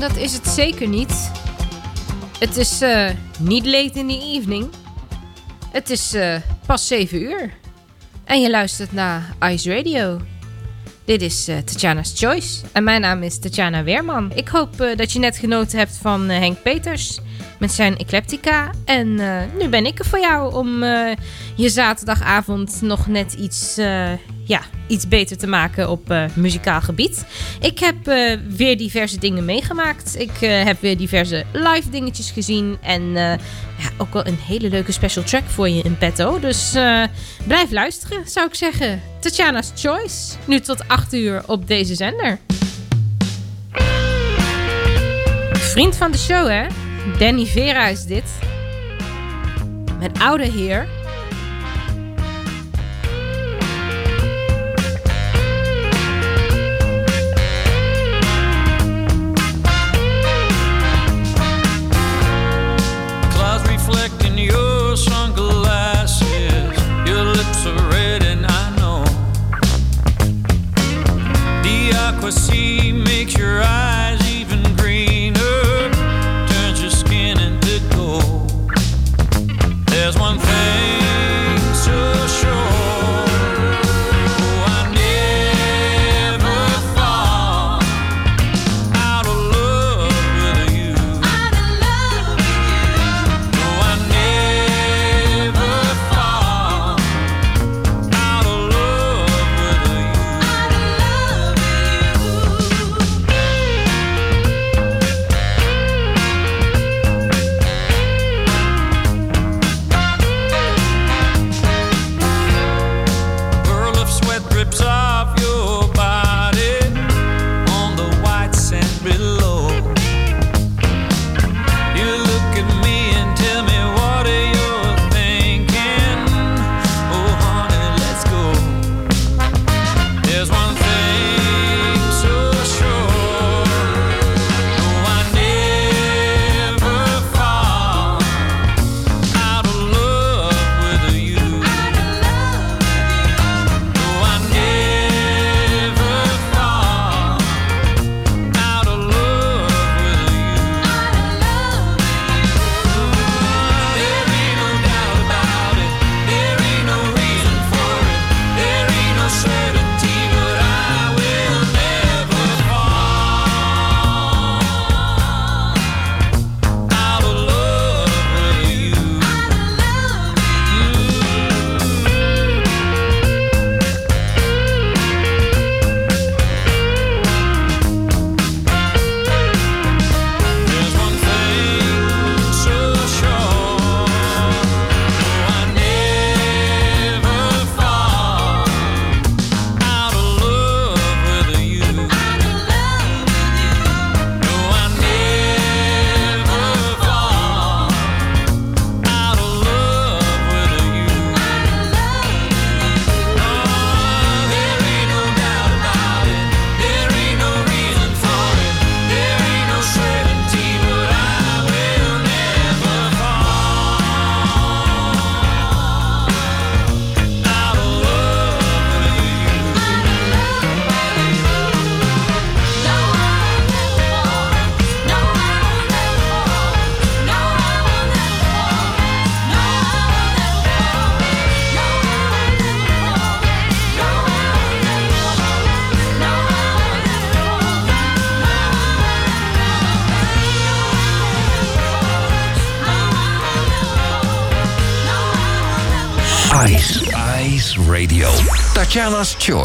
Dat is het zeker niet. Het is eh, niet late in the evening. Het is eh, pas 7 uur. En je luistert naar Ice Radio. Dit is eh, Tatjana's Choice. En mijn naam is Tatjana Weerman. Ik hoop dat je net genoten hebt van Henk Peters met zijn Ecleptica. En nu ben ik er voor jou om je zaterdagavond nog net iets, ja, iets beter te maken op eh, muzikaal gebied. Ik heb eh, weer diverse dingen meegemaakt. Ik eh, heb weer diverse live dingetjes gezien. En ja, ook wel een hele leuke special track voor je in petto. Dus blijf luisteren, zou ik zeggen. Tatjana's Choice. Nu tot 8 uur op deze zender. Vriend van de show, hè? Danny Vera is dit. Een oude heer. Tatjana's Choice.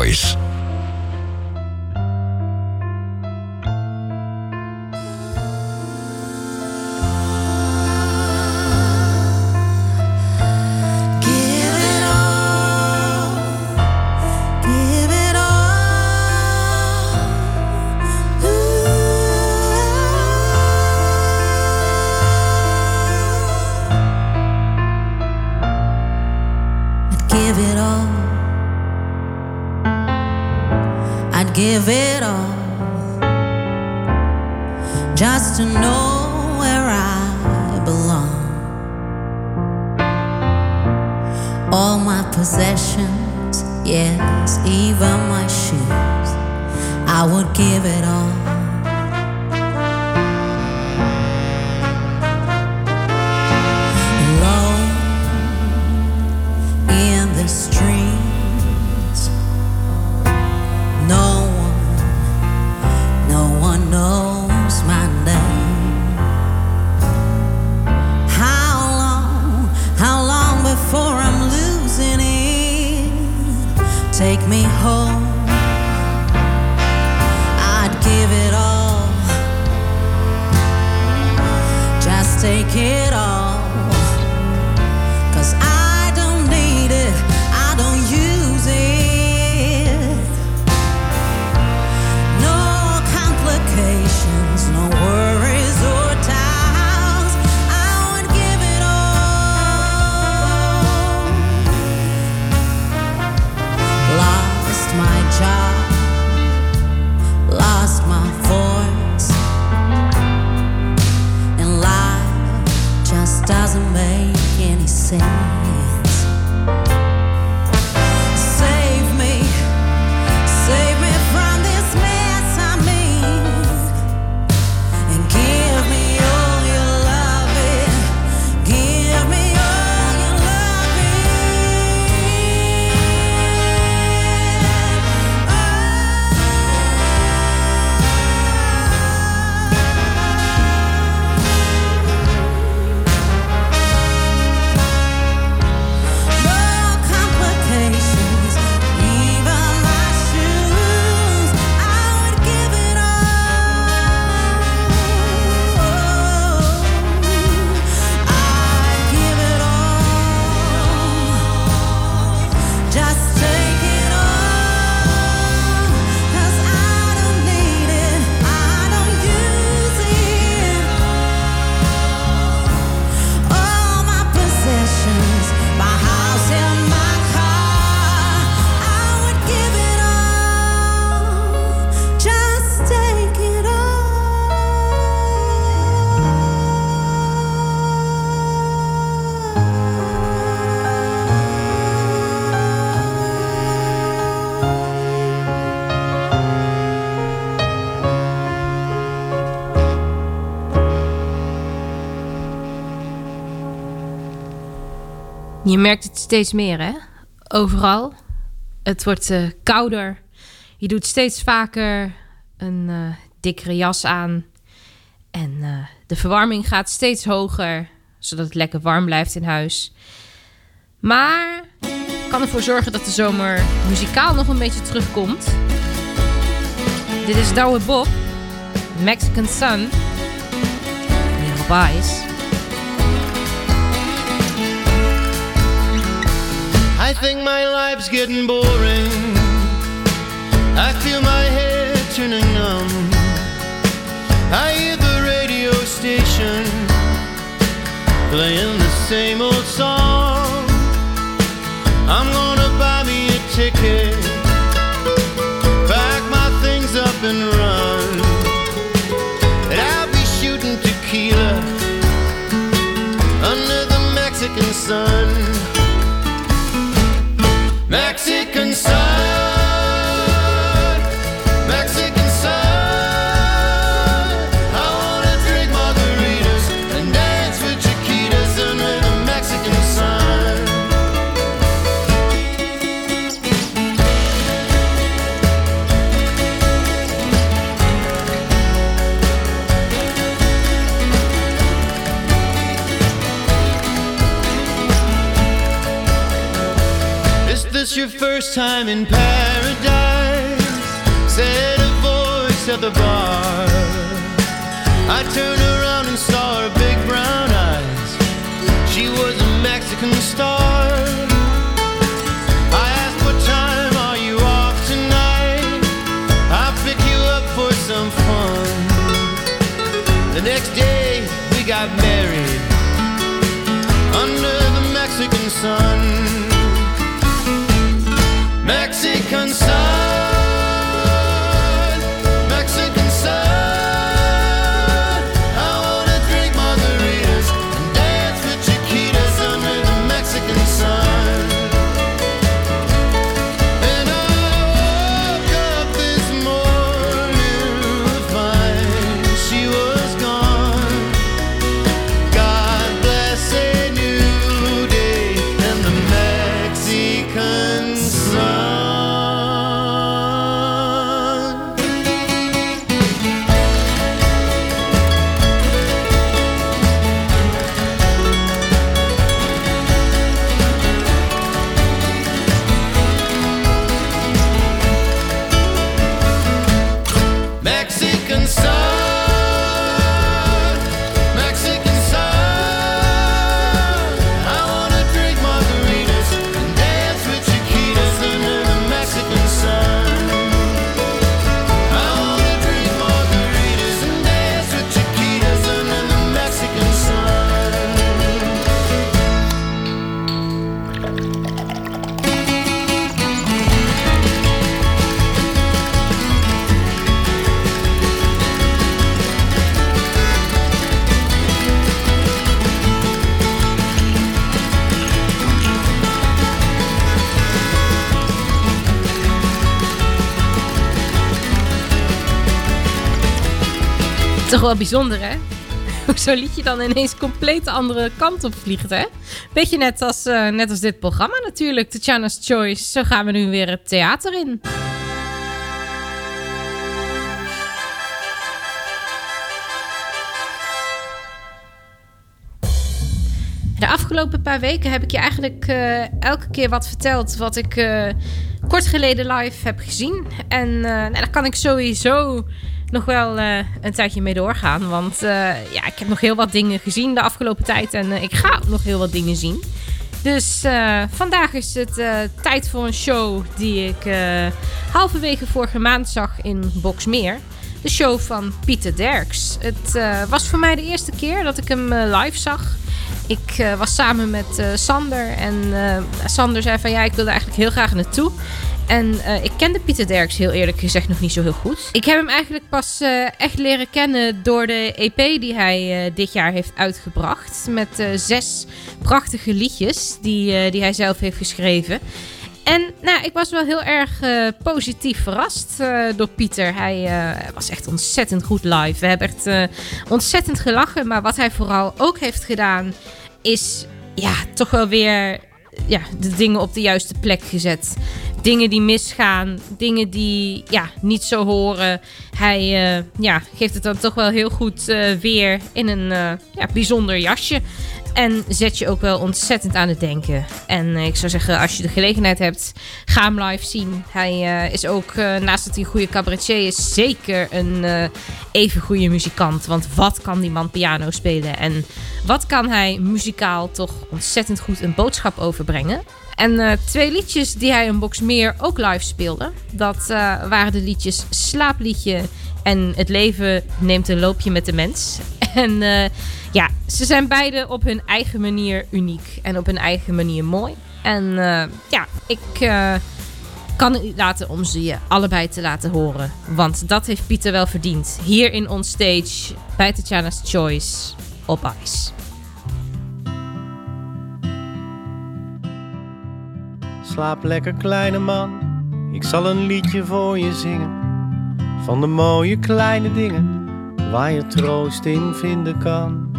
Je merkt het steeds meer, hè? Overal. Het wordt eh, kouder. Je doet steeds vaker een eh, dikkere jas aan. En eh, de verwarming gaat steeds hoger, zodat het lekker warm blijft in huis. Maar kan ervoor zorgen dat de zomer muzikaal nog een beetje terugkomt. Dit is Douwe Bob, Mexican Sun. Little Eyes. I think my life's getting boring. I feel my head turning numb. I hear the radio station playing the same old song. I'm gonna buy me a ticket, pack my things up and run. And I'll be shooting tequila under the Mexican sun. Mexican sun, time in paradise? Said a voice at the bar. Toch wel bijzonder, hè? Hoe zo'n liedje dan ineens compleet de andere kant op vliegt, hè? Beetje net als, eh, net als dit programma natuurlijk, Tatjana's Choice. Zo gaan we nu weer het theater in. De afgelopen paar weken heb ik je eigenlijk eh, elke keer wat verteld wat ik eh, kort geleden live heb gezien. En nou, daar kan ik sowieso nog wel eh, een tijdje mee doorgaan. Want eh, ja, ik heb nog heel wat dingen gezien de afgelopen tijd. En eh, ik ga nog heel wat dingen zien. Dus vandaag is het tijd voor een show die ik halverwege vorige maand zag in Boxmeer. De show van Pieter Derks. Het was voor mij de eerste keer dat ik hem live zag. Ik was samen met Sander en Sander zei van ja, ik wilde eigenlijk heel graag naartoe. En eh, ik kende Pieter Derks heel eerlijk gezegd nog niet zo heel goed. Ik heb hem eigenlijk pas eh, echt leren kennen door de EP die hij eh, dit jaar heeft uitgebracht. Met zes prachtige liedjes die, die hij zelf heeft geschreven. En nou, ik was wel heel erg positief verrast door Pieter. Hij was echt ontzettend goed live. We hebben echt ontzettend gelachen. Maar wat hij vooral ook heeft gedaan, is ja, toch wel weer ja, de dingen op de juiste plek gezet. Dingen die misgaan, dingen die ja, niet zo horen. Hij eh, ja, geeft het dan toch wel heel goed eh, weer in een eh, ja, bijzonder jasje. En zet je ook wel ontzettend aan het denken. En eh, ik zou zeggen, als je de gelegenheid hebt, ga hem live zien. Hij eh, is ook, eh, naast dat hij een goede cabaretier is, zeker een even goede muzikant. Want wat kan die man piano spelen? En wat kan hij muzikaal toch ontzettend goed een boodschap overbrengen? En twee liedjes die hij in Boxmeer ook live speelde. Dat waren de liedjes Slaapliedje en Het leven neemt een loopje met de mens. En ja, ze zijn beide op hun eigen manier uniek en op hun eigen manier mooi. En eh, ja, ik eh, kan het laten om ze je allebei te laten horen. Want dat heeft Pieter wel verdiend. Hier in On Stage bij Tatjana's Choice op Ice. Slaap lekker kleine man, ik zal een liedje voor je zingen. Van de mooie kleine dingen, waar je troost in vinden kan.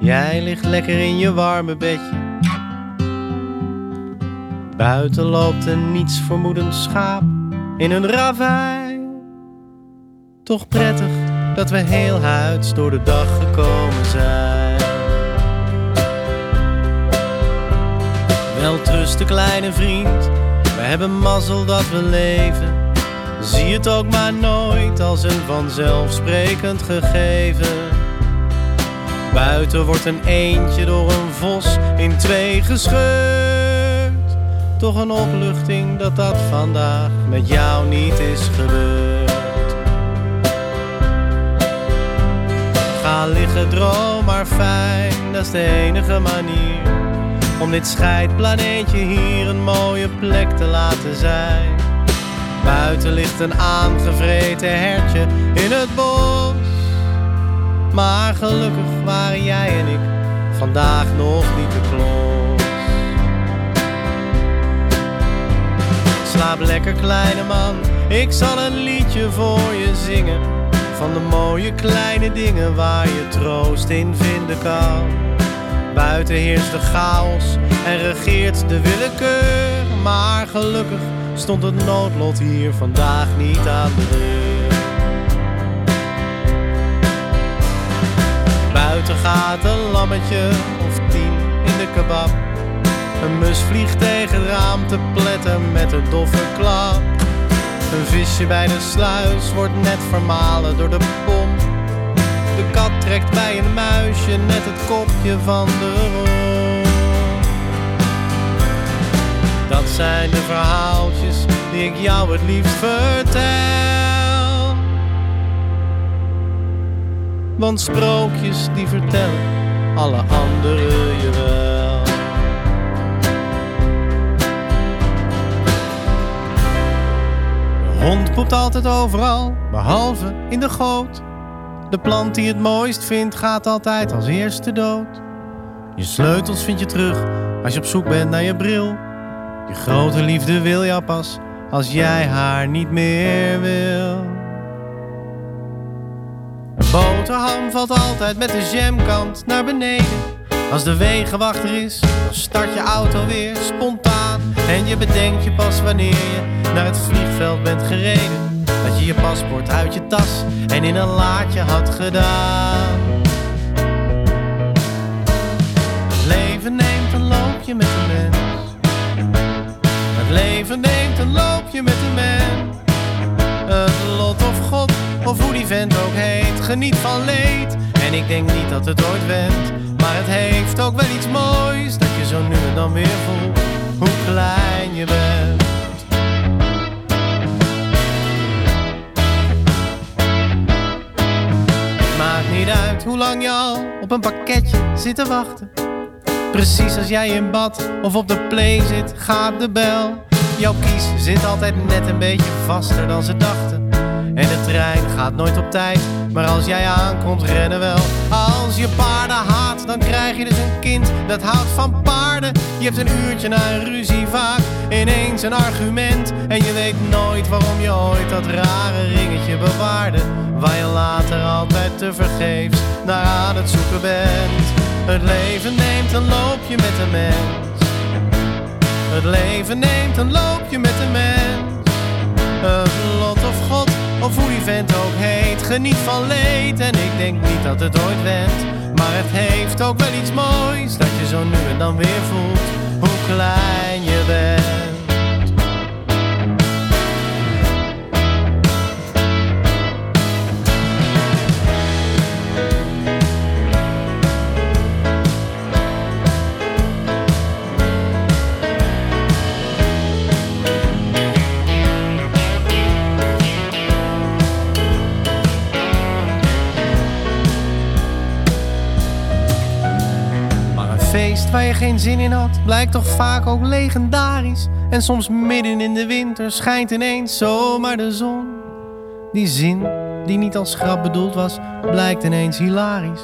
Jij ligt lekker in je warme bedje. Buiten loopt een niets vermoedend schaap in een ravijn. Toch prettig dat we heel huids door de dag gekomen zijn. Wel trusten kleine vriend, we hebben mazzel dat we leven. Zie het ook maar nooit als een vanzelfsprekend gegeven. Buiten wordt een eendje door een vos in twee gescheurd. Toch een opluchting dat dat vandaag met jou niet is gebeurd. Ga liggen, droom maar fijn, dat is de enige manier om dit scheidplaneetje hier een mooie plek te laten zijn. Buiten ligt een aangevreten hertje in het bos. Maar gelukkig waren jij en ik vandaag nog niet te klos. Slaap lekker kleine man, ik zal een liedje voor je zingen. Van de mooie kleine dingen waar je troost in vinden kan. Buiten heerst de chaos en regeert de willekeur. Maar gelukkig stond het noodlot hier vandaag niet aan de deur. Buiten gaat een lammetje of tien in de kebab. Een mus vliegt tegen het raam te pletten met een doffe klap. Een visje bij de sluis wordt net vermalen door de pomp. De kat trekt bij een muisje net het kopje van de romp. Dat zijn de verhaaltjes die ik jou het liefst vertel. Want sprookjes die vertellen alle anderen je wel. De hond poept altijd overal, behalve in de goot. De plant die het mooist vindt, gaat altijd als eerste dood. Je sleutels vind je terug als je op zoek bent naar je bril. Je grote liefde wil jou pas als jij haar niet meer wil. Een boterham valt altijd met de jamkant naar beneden. Als de wegenwachter is, dan start je auto weer spontaan. En je bedenkt je pas wanneer je naar het vliegveld bent gereden. Dat je je paspoort uit je tas en in een laadje had gedaan. Het leven neemt een loopje met de mens. Leven neemt een loopje met de mens. Het lot of God, of hoe die vent ook heet, geniet van leed. En ik denk niet dat het ooit wendt, maar het heeft ook wel iets moois. Dat je zo nu en dan weer voelt hoe klein je bent. Maakt niet uit hoe lang je al op een pakketje zit te wachten. Precies als jij in bad of op de play zit, gaat de bel. Jouw kies zit altijd net een beetje vaster dan ze dachten. En de trein gaat nooit op tijd, maar als jij aankomt rennen wel. Als je paarden haat, dan krijg je dus een kind dat houdt van paarden. Je hebt een uurtje na een ruzie vaak ineens een argument. En je weet nooit waarom je ooit dat rare ringetje bewaarde. Waar je later altijd te vergeefs naar aan het zoeken bent. Het leven neemt een loopje met de mens. Het leven neemt een loopje met de mens. Het lot of God, of hoe die vent ook heet, geniet van leed. En ik denk niet dat het ooit wendt, maar het heeft ook wel iets moois. Dat je zo nu en dan weer voelt hoe klein je bent. Zin in had, blijkt toch vaak ook legendarisch. En soms midden in de winter schijnt ineens zomaar de zon. Die zin, die niet als grap bedoeld was, blijkt ineens hilarisch.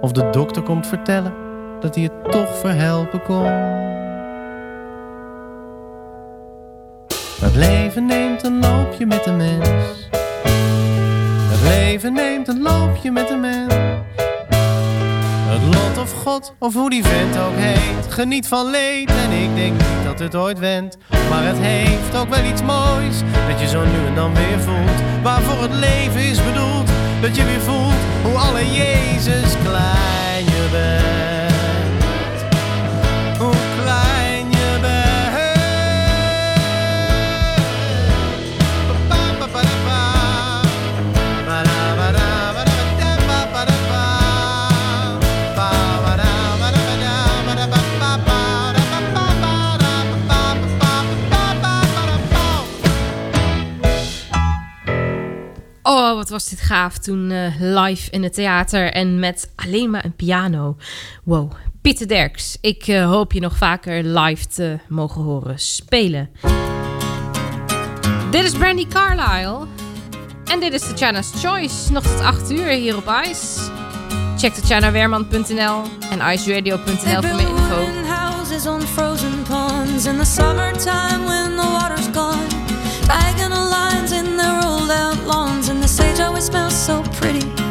Of de dokter komt vertellen dat hij het toch verhelpen kon. Het leven neemt een loopje met de mens. Het leven neemt een loopje met de mens. Het lot of God, of hoe die vent ook heet, geniet van leed. En ik denk niet dat het ooit wendt, maar het heeft ook wel iets moois. Dat je zo nu en dan weer voelt, waarvoor het leven is bedoeld. Dat je weer voelt hoe alle Jezus klein je bent. Wat was dit gaaf toen eh, live in het theater en met alleen maar een piano. Wow, Pieter Derks. Ik eh, hoop je nog vaker live te mogen horen spelen. Dit is Brandy Carlisle. En dit is China's Choice. Nog tot 8 uur hier op Ice. Check de chinaweerman.nl en iceradio.nl voor meer info. houses on frozen ponds in the summertime when the water's gone. smell so pretty.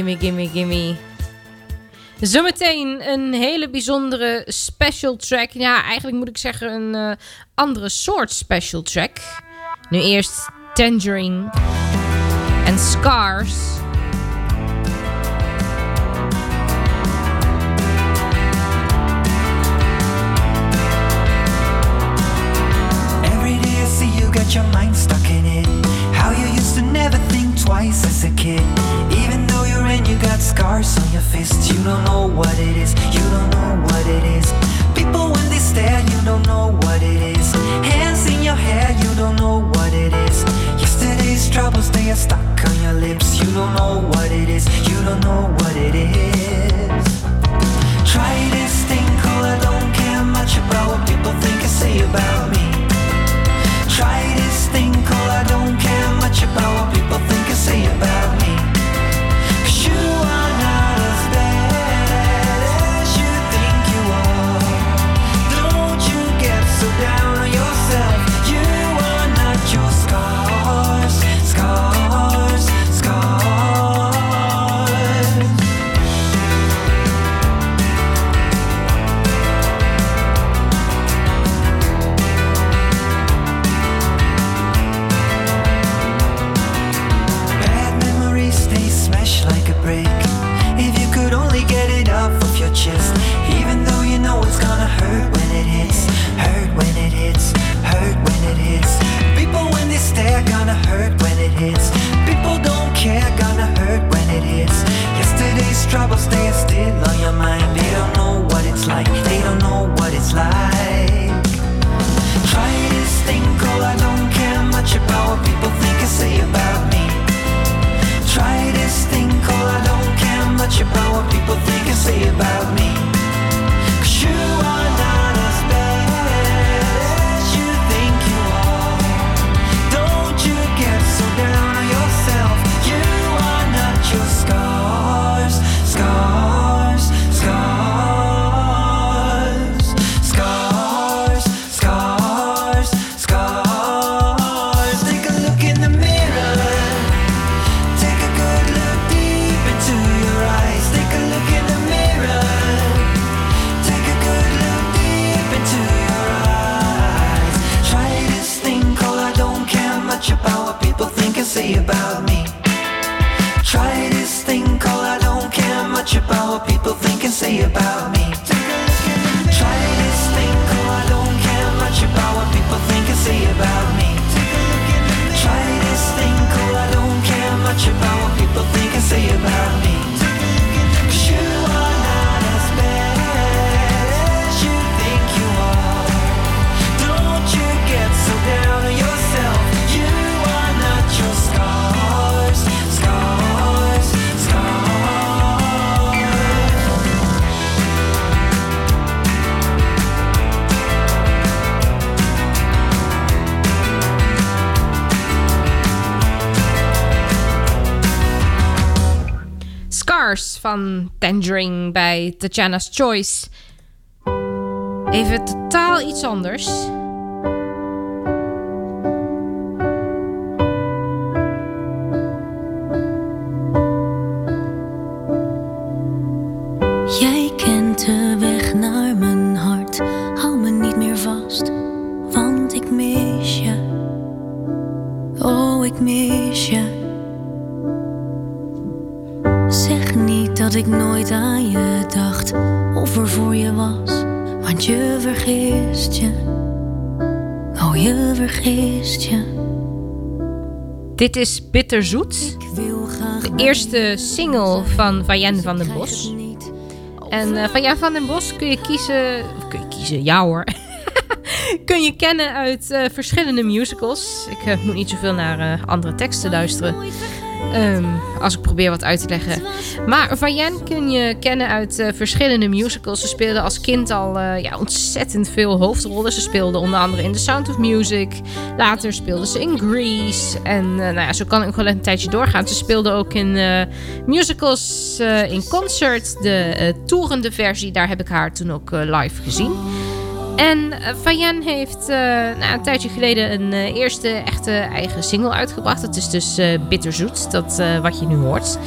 gimme, gimme, gimme. Zometeen een hele bijzondere special track. Ja, eigenlijk moet ik zeggen een uh, andere soort special track. Nu eerst Tangerine en Scars. Every day I see you got your mind stuck in it. How you used to never think twice as a kid. Your fists. You don't know what it is, you don't know what it is. People when they stare, you don't know what it is. Hands in your hair, you don't know what it is. Yesterday's troubles, they are stuck on your lips. You don't know what it is, you don't know what it is. Try this thing called I don't care much about what people think and say about me. Try this thing called I don't care much about what people think and say about me. Try this thing called I don't care much about what people think and say about me. Van Tangerine bij Tatjana's Choice. Even totaal iets anders. Dit is Bitterzoet. De eerste single van Vayen van den Bos. En eh Vayen van den Bos kun je kiezen... of Kun je kiezen? Ja hoor. kun je kennen uit eh, verschillende musicals. Ik eh, moet niet zoveel naar andere teksten luisteren. Ehm, als ik probeer wat uit te leggen. Maar Vayen kun je kennen uit eh, verschillende musicals. Ze speelde als kind al eh, ja, ontzettend veel hoofdrollen. Ze speelde onder andere in The Sound of Music. Later speelde ze in Grease. En eh, nou ja, zo kan ik wel een tijdje doorgaan. Ze speelde ook in musicals in concert. De toerende versie, daar heb ik haar toen ook live gezien. En eh, Fayen heeft eh, nou, een tijdje geleden een eh, eerste echte eigen single uitgebracht. Dat is dus eh, Bitterzoet, dat wat je nu hoort.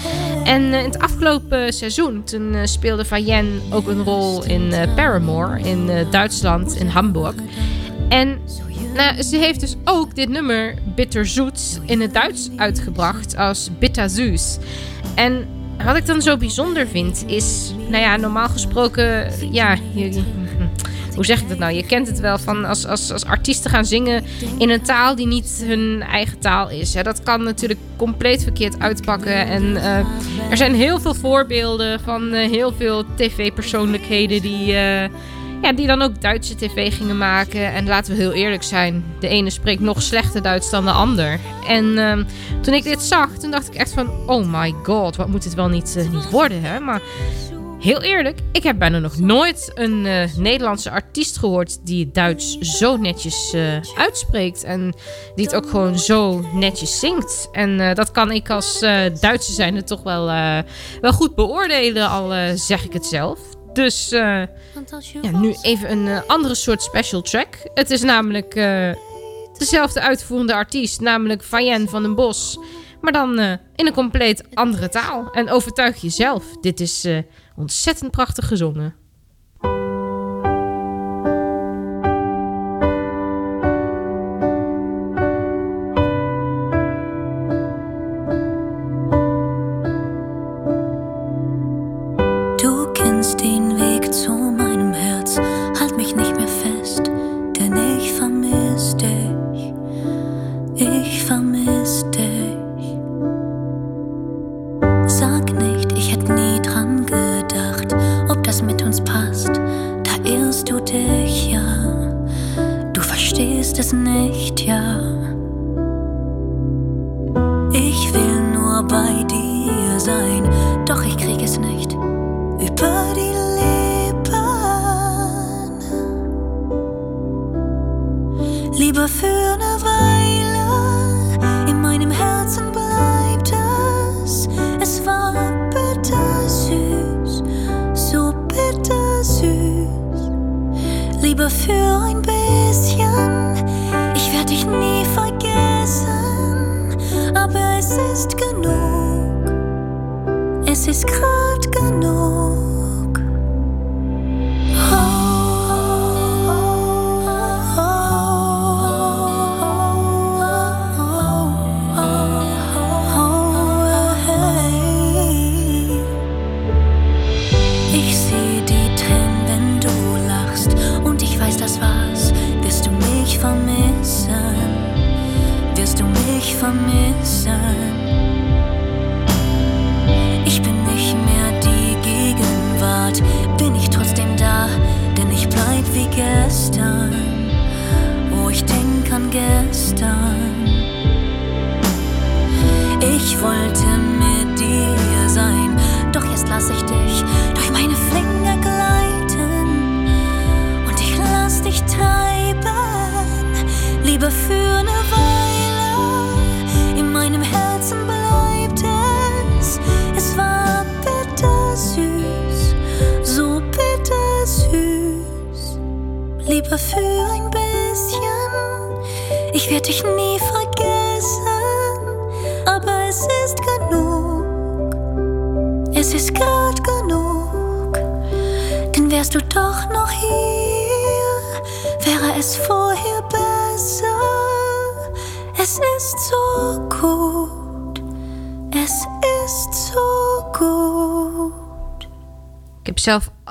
En in het afgelopen seizoen, toen speelde Fayen ook een rol in Paramore in Duitsland, in Hamburg. En nou, ze heeft dus ook dit nummer Bitterzoet in het Duits uitgebracht als Bitterzuus. En wat ik dan zo bijzonder vind is, nou ja, normaal gesproken, ja, je- hoe zeg ik dat nou? Je kent het wel van als, als, als artiesten gaan zingen in een taal die niet hun eigen taal is. Dat kan natuurlijk compleet verkeerd uitpakken. En eh, er zijn heel veel voorbeelden van eh, heel veel tv-persoonlijkheden die, eh, ja, die dan ook Duitse tv gingen maken. En laten we heel eerlijk zijn, de ene spreekt nog slechter Duits dan de ander. En ehm, toen ik dit zag, toen dacht ik echt van, oh my god, wat moet dit wel niet, niet worden, hè? Maar heel eerlijk, ik heb bijna nog nooit een eh, Nederlandse artiest gehoord die het Duits zo netjes eh, uitspreekt. En die het ook gewoon zo netjes zingt. En eh, dat kan ik als Duitse zijnde toch wel, wel goed beoordelen, al zeg ik het zelf. Dus ja, nu even een andere soort special track. Het is namelijk dezelfde uitvoerende artiest, namelijk Fayen van den Bos. Maar dan in een compleet andere taal. En overtuig jezelf. Dit is ontzettend prachtig gezongen.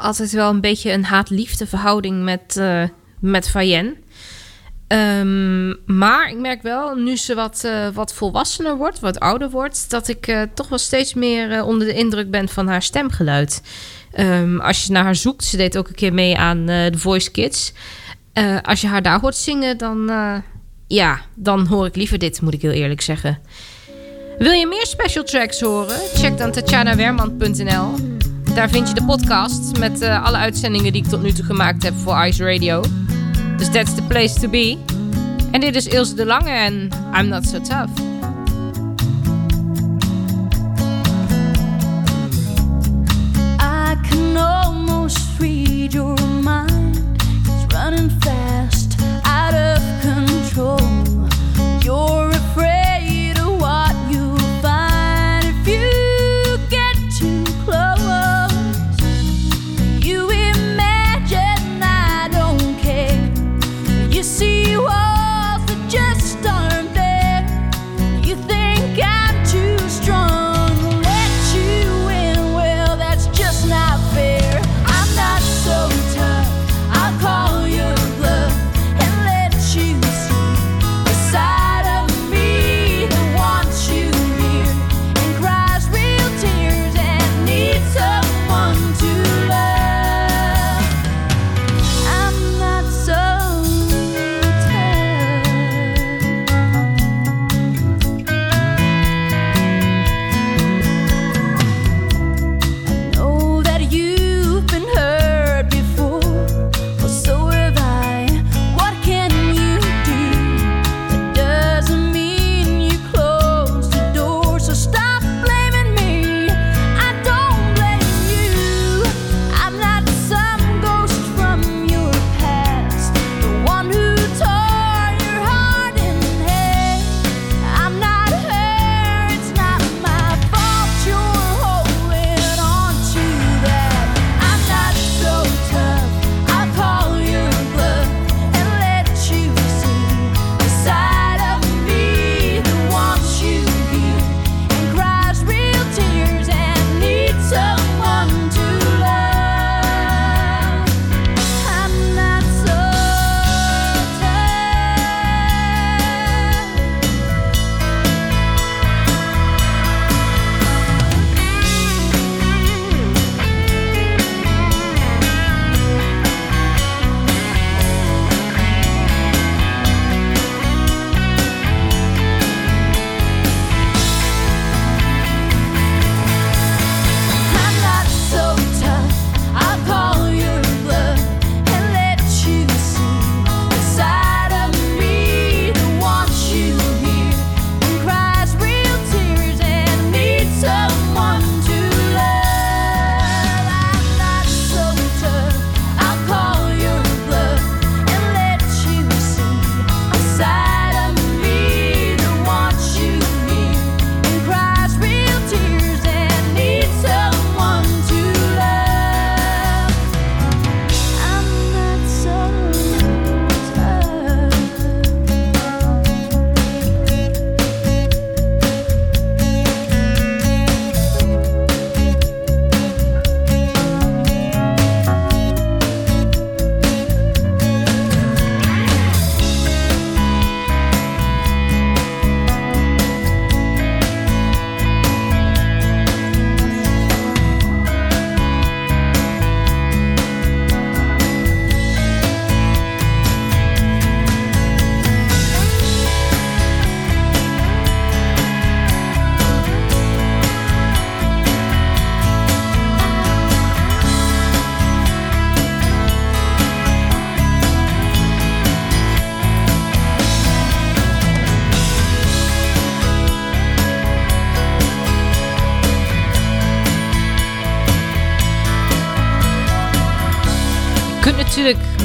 Altijd wel een beetje een haat-liefde verhouding met, eh met Fayen. Ehm, maar ik merk wel, nu ze wat, eh, wat volwassener wordt, wat ouder wordt, dat ik eh, toch wel steeds meer onder de indruk ben van haar stemgeluid. Ehm, als je naar haar zoekt, ze deed ook een keer mee aan The Voice Kids. Als je haar daar hoort zingen, dan, ja, dan hoor ik liever dit, moet ik heel eerlijk zeggen. Wil je meer special tracks horen? Check dan tatjanawerman.nl. Daar vind je de podcast met eh, alle uitzendingen die ik tot nu toe gemaakt heb voor Ice Radio. Dus that's the place to be. En dit is Ilse de Lange en I'm Not So Tough. I can almost read your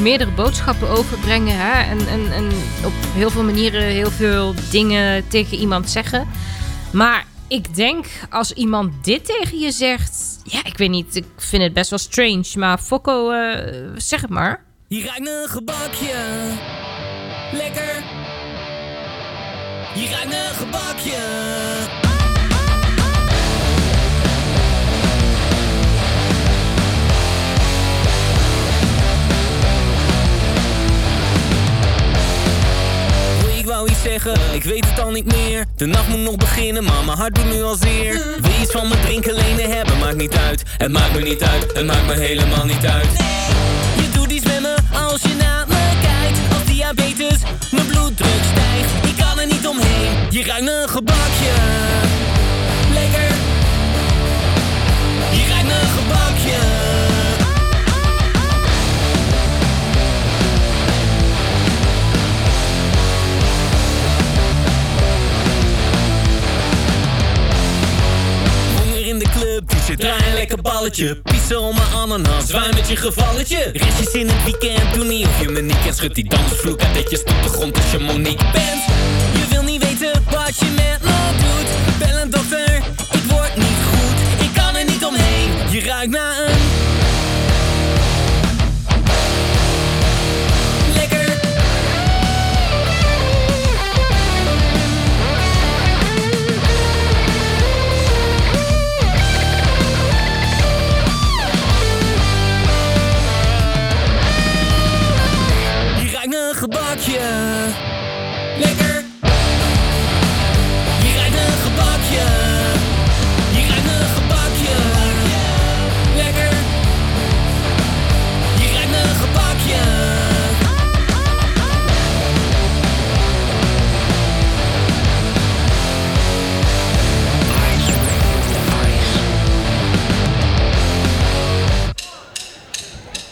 meerdere boodschappen overbrengen. Hè? En, en, op heel veel manieren heel veel dingen tegen iemand zeggen. Maar ik denk als iemand dit tegen je zegt. Ja, ik weet niet. Ik vind het best wel strange. Maar Fokko, eh, zeg het maar. Hier ruikt een gebakje. Lekker. Hier ruikt een gebakje. Wou iets zeggen, ik weet het al niet meer. De nacht moet nog beginnen, maar mijn hart doet nu al zeer. Wil iets van me drinken, lenen hebben, maakt niet uit. Het maakt me niet uit, het maakt me helemaal niet uit. Je doet iets met me als je naar me kijkt. Als diabetes, mijn bloeddruk stijgt. Ik kan er niet omheen, je ruikt een gebakje. Lekker. Je ruikt een gebakje. Je draai een lekker balletje. Pissen om mijn ananas, zwaai met je gevalletje. Restjes in het weekend, doe niet of je me niet kent. Schud die dansvloer uit dat je grond als je Monique bent. Je wil niet weten wat je met me doet. Bel een dokter, ik word niet goed. Ik kan er niet omheen, je ruikt naar een...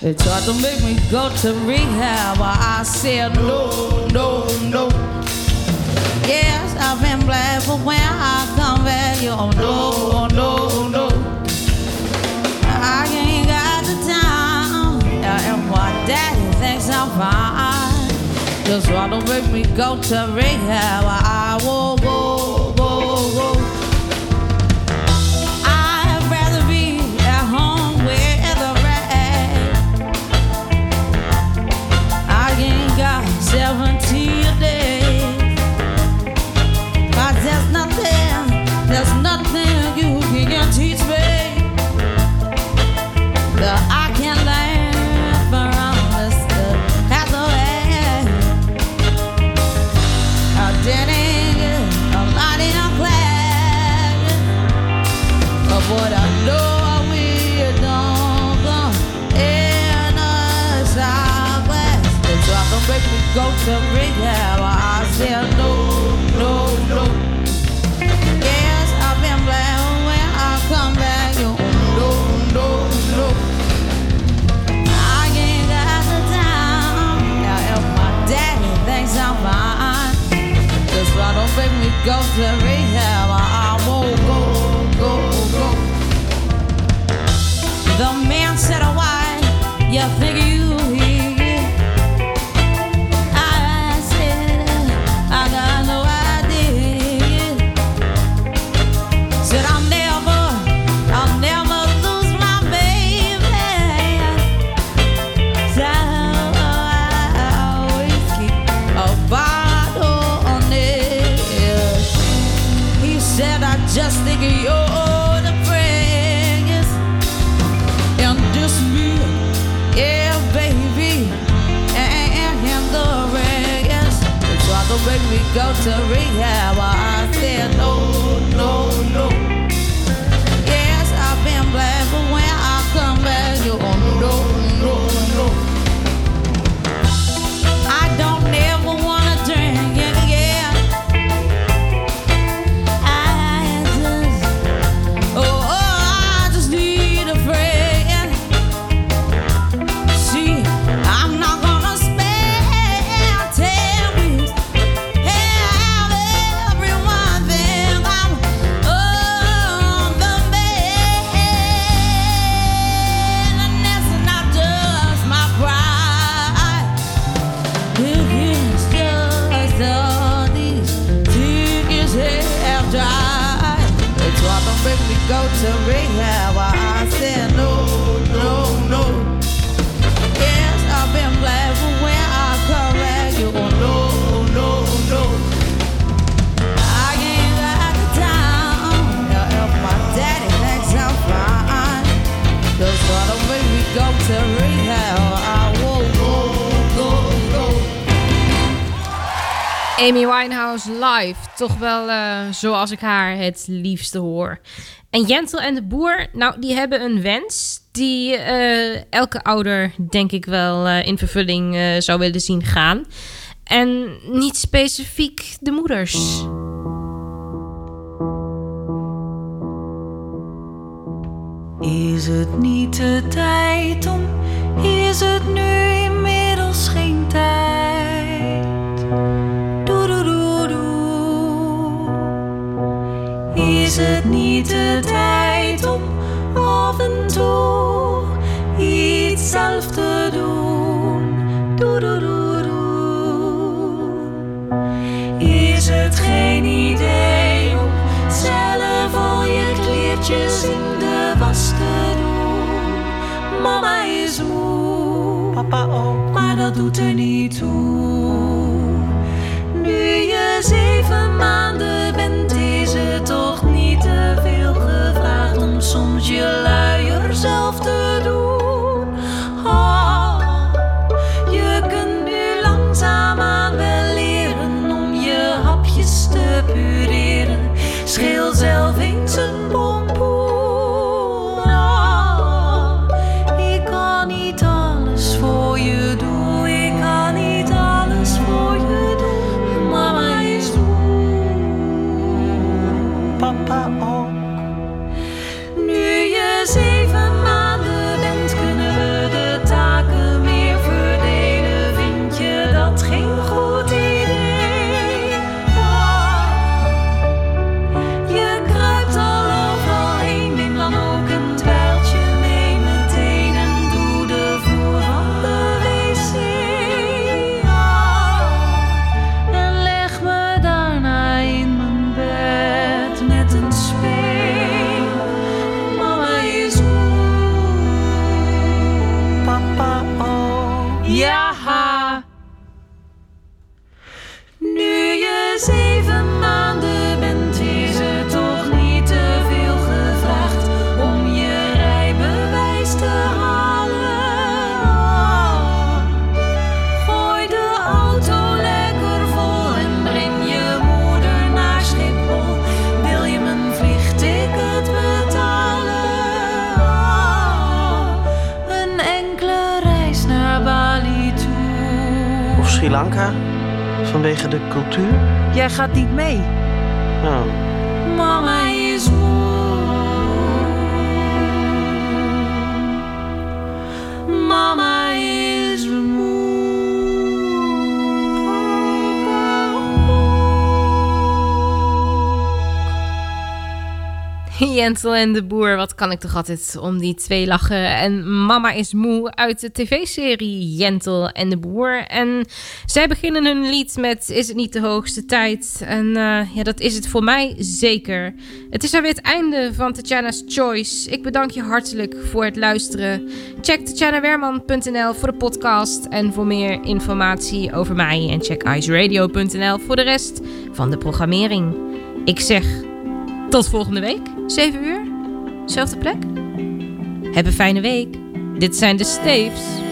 They tried to make me go to rehab, but I said no, no, no. Yes, I've been black, but when I come back, you oh no, no, no. I ain't got the time, and my daddy thinks I'm fine. Just try to make me go to rehab, I go, go, got go to rehab. I said no, no, no. Yes, I've been black when I come back. You no, no, no. I ain't got the time. Now if my daddy thinks I'm fine, that's why don't make me go to Toch wel eh, zoals ik haar het liefste hoor. En Jentel en de Boer, nou, die hebben een wens die eh, elke ouder, denk ik wel, eh, in vervulling zou willen zien gaan. En niet specifiek de moeders. Is het niet de tijd om? Is het nu inmiddels geen tijd? Is het niet de tijd om af en toe iets zelf te doen? Doe, doe, doe, doe. Is het geen idee om zelf al je kleertjes in de was te doen? Mama is moe, papa ook, maar dat doet er niet toe. Nu je zeven maanden je luier zelf te doen. Jentel en de Boer, wat kan ik toch altijd om die twee lachen. En Mama is moe uit de tv-serie Jentel en de Boer. En zij beginnen hun lied met Is het niet de hoogste tijd? En eh, ja, dat is het voor mij zeker. Het is alweer het einde van Tatjana's Choice. Ik bedank je hartelijk voor het luisteren. Check tatjanawerman.nl voor de podcast en voor meer informatie over mij. En check iceradio.nl voor de rest van de programmering. Ik zeg tot volgende week, 7 uur, zelfde plek. Heb een fijne week. Dit zijn de Staves.